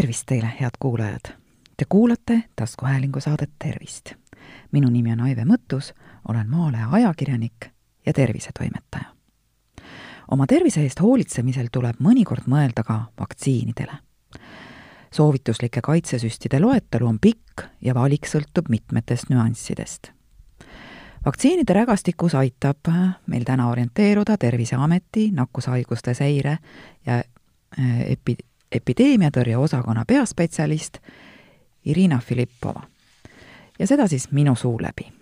tervist teile, head kuulajad! Te kuulate taskuhäälingu saadet Tervist. minu nimi on Aive Mõttus, olen Maalehe ajakirjanik ja tervisetoimetaja. oma tervise eest hoolitsemisel tuleb mõnikord mõelda ka vaktsiinidele. soovituslike kaitsesüstide loetelu on pikk ja valik sõltub mitmetest nüanssidest. vaktsiinide rägastikus aitab meil täna orienteeruda Terviseameti nakkushaiguste seire ja äh, epi-, epideemiatõrje osakonna peaspetsialist Irina Filippova. ja seda siis minu suu läbi.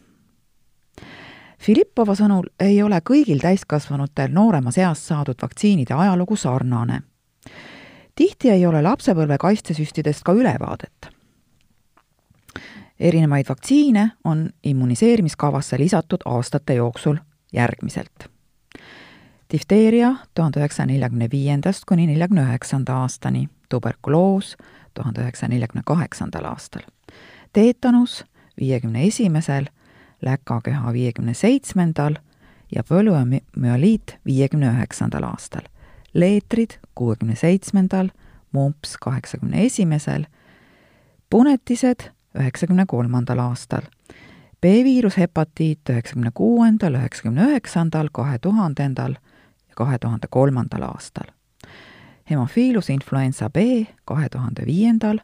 Filippova sõnul ei ole kõigil täiskasvanutel nooremas eas saadud vaktsiinide ajalugu sarnane. tihti ei ole lapsepõlve kaitsesüstidest ka ülevaadet. erinevaid vaktsiine on immuniseerimiskavasse lisatud aastate jooksul järgmiselt difteeria tuhande üheksasaja neljakümne viiendast kuni neljakümne üheksanda aastani, tuberkuloos tuhande üheksasaja neljakümne kaheksandal aastal, teetanus viiekümne esimesel, läkaköha viiekümne seitsmendal ja polüomüeliit viiekümne üheksandal aastal, leetrid kuuekümne seitsmendal, mumps kaheksakümne esimesel, punetised üheksakümne kolmandal aastal, B-viirushepatiit üheksakümne kuuendal, üheksakümne üheksandal, kahe tuhandendal kahe tuhande kolmandal aastal. hemofiilus influenza B kahe tuhande viiendal,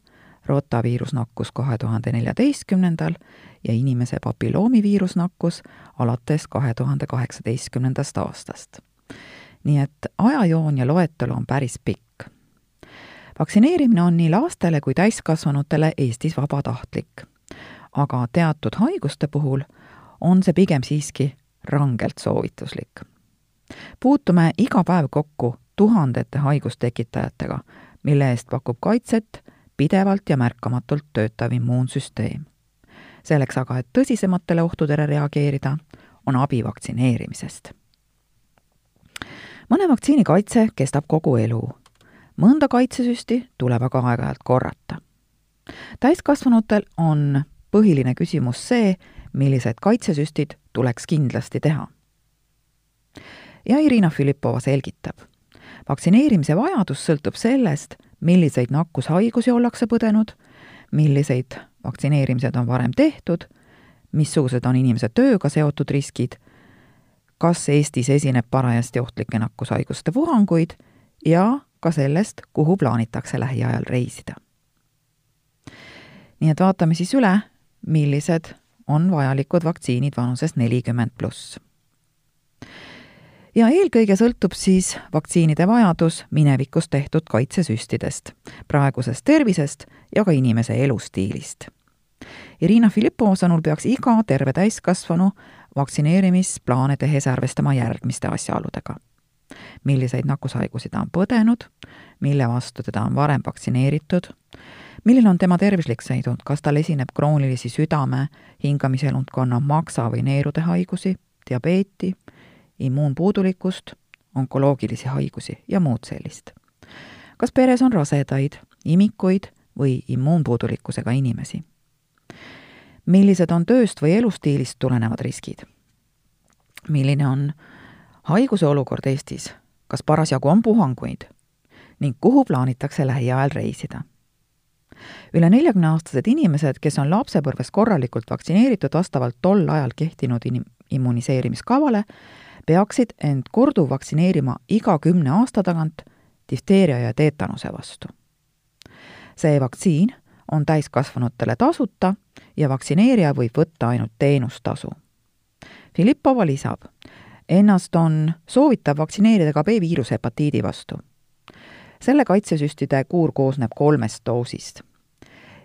rotaviirusnakkus kahe tuhande neljateistkümnendal ja inimese papilloomiviirusnakkus alates kahe tuhande kaheksateistkümnendast aastast. nii et ajajoon ja loetelu on päris pikk. vaktsineerimine on nii lastele kui täiskasvanutele Eestis vabatahtlik. aga teatud haiguste puhul on see pigem siiski rangelt soovituslik puutume iga päev kokku tuhandete haigustekitajatega, mille eest pakub kaitset pidevalt ja märkamatult töötav immuunsüsteem. selleks aga, et tõsisematele ohtudele reageerida, on abi vaktsineerimisest. mõne vaktsiini kaitse kestab kogu elu. mõnda kaitsesüsti tuleb aga aeg-ajalt korrata. täiskasvanutel on põhiline küsimus see, millised kaitsesüstid tuleks kindlasti teha ja Irina Filippova selgitab. vaktsineerimise vajadus sõltub sellest, milliseid nakkushaigusi ollakse põdenud, milliseid vaktsineerimised on varem tehtud, missugused on inimese tööga seotud riskid, kas Eestis esineb parajasti ohtlikke nakkushaiguste puhanguid ja ka sellest, kuhu plaanitakse lähiajal reisida. nii et vaatame siis üle, millised on vajalikud vaktsiinid vanuses nelikümmend pluss ja eelkõige sõltub siis vaktsiinide vajadus minevikus tehtud kaitsesüstidest, praegusest tervisest ja ka inimese elustiilist. Irina Filippova sõnul peaks iga terve täiskasvanu vaktsineerimisplaane tehes arvestama järgmiste asjaoludega. milliseid nakkushaigusi ta on põdenud, mille vastu teda on varem vaktsineeritud, milline on tema tervislik seisund, kas tal esineb kroonilisi südame, hingamiselundkonna maksa või neerude haigusi, diabeeti, immuunpuudulikkust, onkoloogilisi haigusi ja muud sellist. kas peres on rasedaid, imikuid või immuunpuudulikkusega inimesi? millised on tööst või elustiilist tulenevad riskid? milline on haiguse olukord Eestis, kas parasjagu on puhanguid ning kuhu plaanitakse lähiajal reisida? üle neljakümneaastased inimesed, kes on lapsepõlves korralikult vaktsineeritud vastavalt tol ajal kehtinud in-, immuniseerimiskavale, peaksid end korduvvaktsineerima iga kümne aasta tagant difteeria ja teetanuse vastu. see vaktsiin on täiskasvanutele tasuta ja vaktsineerija võib võtta ainult teenustasu. Filippova lisab, ennast on soovitav vaktsineerida ka B-viiruse hepatiidi vastu. selle kaitsesüstide kuur koosneb kolmest doosist.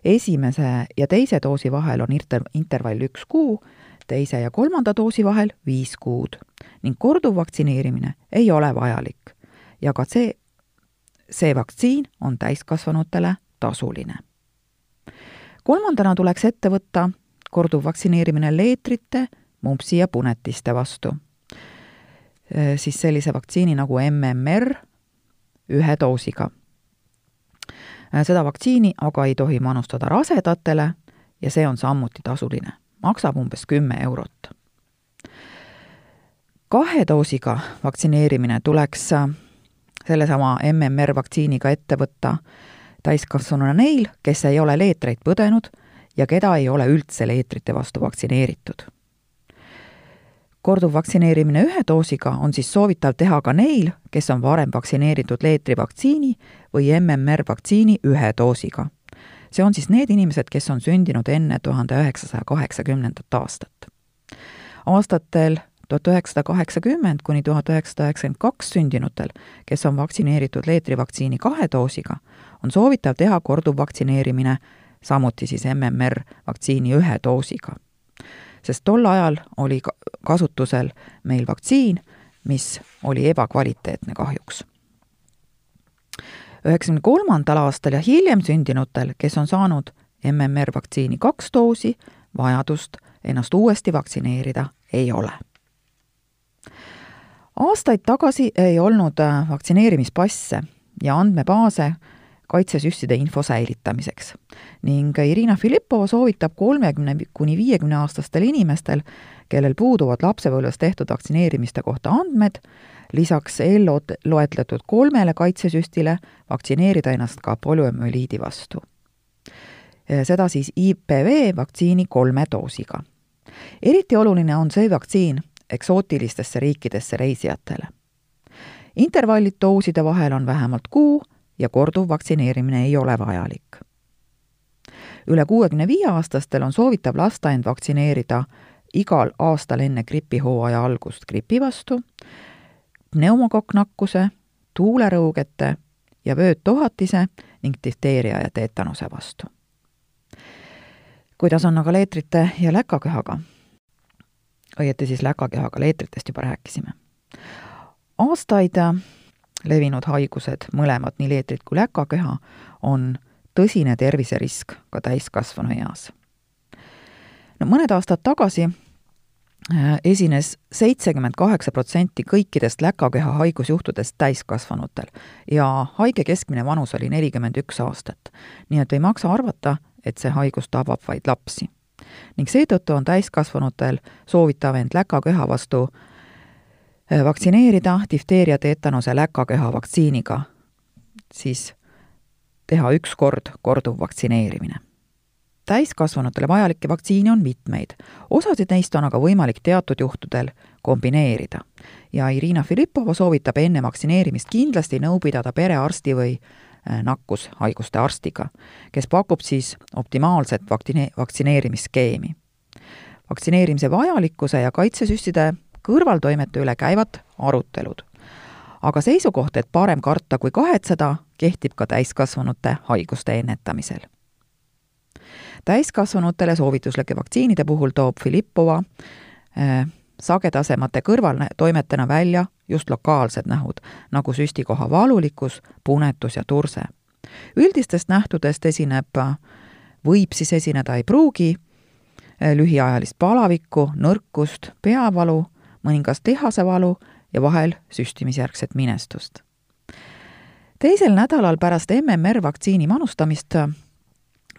esimese ja teise doosi vahel on inter-, intervall üks kuu teise ja kolmanda doosi vahel viis kuud ning korduvvaktsineerimine ei ole vajalik ja ka see, see vaktsiin on täiskasvanutele tasuline. kolmandana tuleks ette võtta korduvvaktsineerimine leetrite, mumpsi ja punetiste vastu. siis sellise vaktsiini nagu MMR ühe doosiga. seda vaktsiini aga ei tohi manustada rasedatele ja see on samuti tasuline maksab umbes kümme eurot. kahe doosiga vaktsineerimine tuleks sellesama MMR vaktsiiniga ette võtta täiskasvanuna neil, kes ei ole leetreid põdenud ja keda ei ole üldse leetrite vastu vaktsineeritud. korduvvaktsineerimine ühe doosiga on siis soovitav teha ka neil, kes on varem vaktsineeritud leetrivaktsiini või MMR vaktsiini ühe doosiga. See on siis need inimesed, kes on sündinud enne tuhande üheksasaja kaheksakümnendat aastat. aastatel tuhat üheksasada kaheksakümmend kuni tuhat üheksasada üheksakümmend kaks sündinutel, kes on vaktsineeritud leetrivaktsiini kahe doosiga, on soovitav teha korduvvaktsineerimine samuti siis MMR vaktsiini ühe doosiga. sest tol ajal oli kasutusel meil vaktsiin, mis oli ebakvaliteetne kahjuks. Üheksakümne kolmandal aastal ja hiljem sündinutel, kes on saanud MMR vaktsiini kaks doosi, vajadust ennast uuesti vaktsineerida ei ole. Aastaid tagasi ei olnud äh, vaktsineerimispasse ja andmebaase kaitsesüstide info säilitamiseks. Ning Irina Filippova soovitab kolmekümne kuni viiekümne aastastel inimestel, kellel puuduvad lapsepõlves tehtud vaktsineerimiste kohta andmed, lisaks eelloetletud kolmele kaitsesüstile vaktsineerida ennast ka polüomüeliidi vastu. seda siis IPV vaktsiini kolme doosiga. eriti oluline on see vaktsiin eksootilistesse riikidesse reisijatele. intervallid dooside vahel on vähemalt kuu ja korduv vaktsineerimine ei ole vajalik. üle kuuekümne viie aastastel on soovitav lasta end vaktsineerida igal aastal enne gripihooaja algust gripi vastu, pneumokokknakkuse, tuulerõugete ja vöötohatise ning difteeria ja teetanuse vastu. kuidas on aga leetrite ja läkaköhaga? õieti siis läkakehaga leetritest juba rääkisime. aastaid levinud haigused, mõlemad, nii leetrid kui läkakeha, on tõsine terviserisk ka täiskasvanu eas. no mõned aastad tagasi esines seitsekümmend kaheksa protsenti kõikidest läkakeha haigusjuhtudest täiskasvanutel ja haige keskmine vanus oli nelikümmend üks aastat. nii et ei maksa arvata, et see haigus tabab vaid lapsi ning seetõttu on täiskasvanutel soovitav end läkaköha vastu äh, vaktsineerida difteeria teetanuse läkaköha vaktsiiniga, siis teha üks kord korduv vaktsineerimine. Täiskasvanutele vajalikke vaktsiine on mitmeid, osasid neist on aga võimalik teatud juhtudel kombineerida. ja Irina Filippova soovitab enne vaktsineerimist kindlasti nõu pidada perearsti või Äh, nakkushaiguste arstiga, kes pakub siis optimaalset vaktine-, vaktsineerimisskeemi. vaktsineerimise vajalikkuse ja kaitsesüstide kõrvaltoimete üle käivad arutelud. aga seisukoht, et parem karta kui kahetseda, kehtib ka täiskasvanute haiguste ennetamisel. Täiskasvanutele soovituslike vaktsiinide puhul toob Filippova äh, sagedasemate kõrvaltoimetena välja just lokaalsed nähud, nagu süstikoha valulikkus, punetus ja turse. üldistest nähtudest esineb, võib siis esineda, ei pruugi, lühiajalist palavikku, nõrkust, peavalu, mõningast lihasevalu ja vahel süstimisjärgset minestust. teisel nädalal pärast MMR vaktsiini manustamist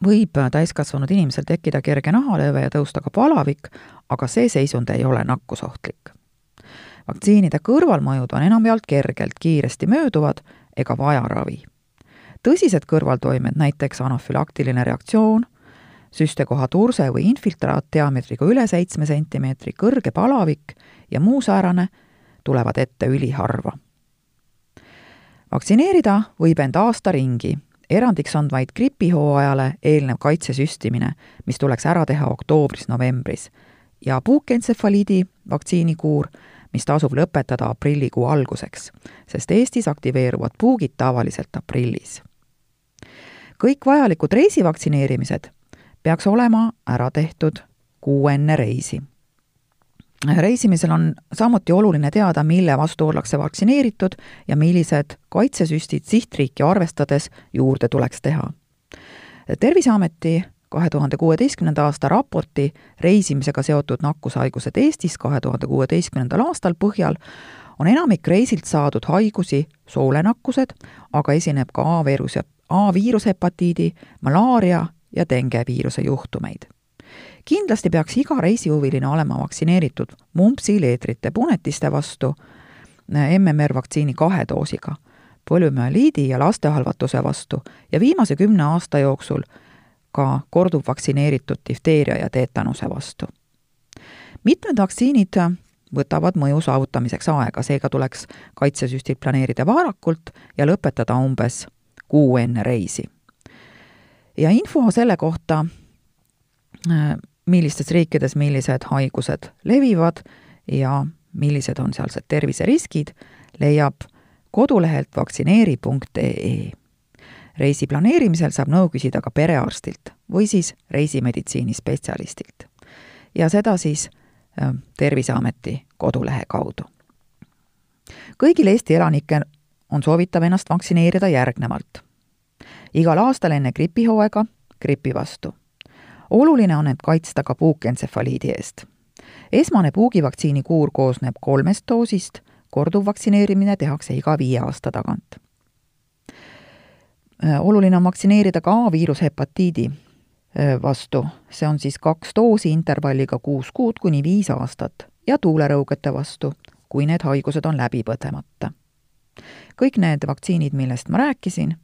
võib täiskasvanud inimesel tekkida kerge nahalööve ja tõusta ka palavik, aga see seisund ei ole nakkusohtlik. vaktsiinide kõrvalmõjud on enamjaolt kergelt, kiiresti mööduvad ega vaja ravi. tõsised kõrvaltoimed, näiteks anafülaktiline reaktsioon, süstekoha turse või infiltraat diameetriga üle seitsme sentimeetri, kõrge palavik ja muu säärane, tulevad ette üliharva. vaktsineerida võib end aasta ringi erandiks on vaid gripihooajale eelnev kaitsesüstimine, mis tuleks ära teha oktoobris-novembris ja puukentsefaliidi vaktsiinikuur, mis tasub lõpetada aprillikuu alguseks, sest Eestis aktiveeruvad puugid tavaliselt aprillis. kõik vajalikud reisivaktsineerimised peaks olema ära tehtud kuu enne reisi reisimisel on samuti oluline teada, mille vastu ollakse vaktsineeritud ja millised kaitsesüstid sihtriiki arvestades juurde tuleks teha. terviseameti kahe tuhande kuueteistkümnenda aasta raporti reisimisega seotud nakkushaigused Eestis kahe tuhande kuueteistkümnendal aastal põhjal on enamik reisilt saadud haigusi soolenakkused, aga esineb ka A-viiruse, A-viirushepatiidi, malaaria ja dengeviiruse juhtumeid kindlasti peaks iga reisihuviline olema vaktsineeritud mumpsi, leetrite, punetiste vastu MMR vaktsiini kahe doosiga, polümüeliidi ja lastehalvatuse vastu ja viimase kümne aasta jooksul ka korduvvaktsineeritud difteeria ja teetanuse vastu. mitmed vaktsiinid võtavad mõju saavutamiseks aega, seega tuleks kaitsesüstid planeerida varakult ja lõpetada umbes kuu enne reisi. ja info selle kohta, millistes riikides millised haigused levivad ja millised on sealsed terviseriskid, leiab kodulehelt vaktsineeri.ee. reisi planeerimisel saab nõu küsida ka perearstilt või siis reisimeditsiini spetsialistilt. ja seda siis äh, Terviseameti kodulehe kaudu. kõigil Eesti elanikel on soovitav ennast vaktsineerida järgnevalt. igal aastal enne gripihooaega gripi vastu. Oluline on end kaitsta ka puukentsefaliidi eest. esmane puugivaktsiini kuur koosneb kolmest doosist korduvvaktsineerimine tehakse iga viie aasta tagant. Äh, oluline on vaktsineerida ka A-viirushepatiidi äh, vastu, see on siis kaks doosi intervalliga kuus kuud kuni viis aastat ja tuulerõugete vastu, kui need haigused on läbi põdemata. kõik need vaktsiinid, millest ma rääkisin,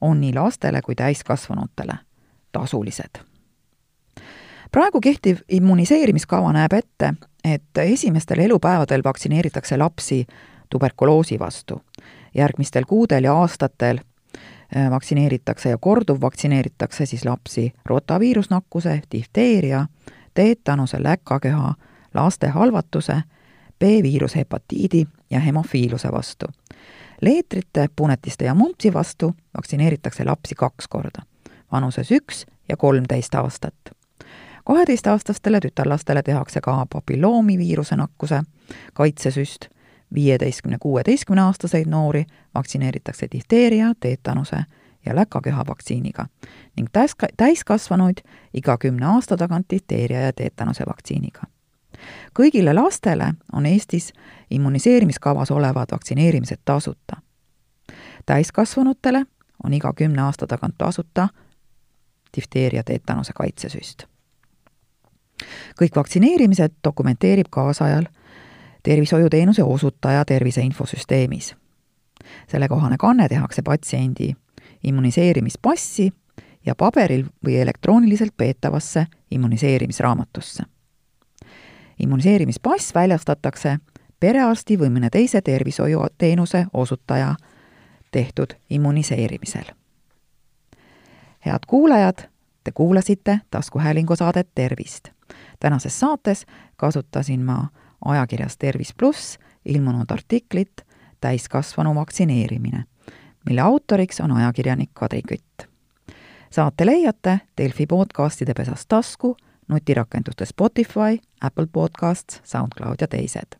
on nii lastele kui täiskasvanutele tasulised. Praegu kehtiv immuniseerimiskava näeb ette, et esimestel elupäevadel vaktsineeritakse lapsi tuberkuloosi vastu. järgmistel kuudel ja aastatel äh, vaktsineeritakse ja korduvvaktsineeritakse siis lapsi rotaviirusnakkuse, difteeria, teetanuse, läkaköha, laste halvatuse, B-viirushepatiidi ja hemofiiluse vastu. leetrite, punetiste ja mumpsi vastu vaktsineeritakse lapsi kaks korda, vanuses üks ja kolmteist aastat kaheteistaastastele tütarlastele tehakse ka papilloomiviiruse nakkuse kaitsesüst, viieteistkümne, kuueteistkümne aastaseid noori vaktsineeritakse difteeria, teetanuse ja läkaköha vaktsiiniga ning täiska-, täiskasvanuid iga kümne aasta tagant difteeria ja teetanuse vaktsiiniga. kõigile lastele on Eestis immuniseerimiskavas olevad vaktsineerimised tasuta. täiskasvanutele on iga kümne aasta tagant tasuta difteeria teetanuse kaitsesüst kõik vaktsineerimised dokumenteerib kaasajal tervishoiuteenuse osutaja tervise infosüsteemis. sellekohane kanne tehakse patsiendi immuniseerimispassi ja paberil või elektrooniliselt peetavasse immuniseerimisraamatusse. immuniseerimispass väljastatakse perearsti või mõne teise tervishoiuteenuse osutaja tehtud immuniseerimisel. head kuulajad, te kuulasite taskuhäälingu saadet Tervist tänases saates kasutasin ma ajakirjas Tervis pluss ilmunud artiklit Täiskasvanu vaktsineerimine, mille autoriks on ajakirjanik Kadri Kütt. saate leiate Delfi podcastide pesas tasku, nutirakenduste Spotify, Apple Podcasts, SoundCloud ja teised.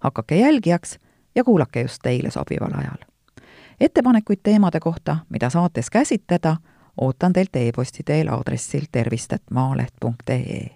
hakake jälgijaks ja kuulake just teile sobival ajal. ettepanekuid teemade kohta, mida saates käsitleda, ootan teilt e-posti teel aadressil tervist.maaleht.ee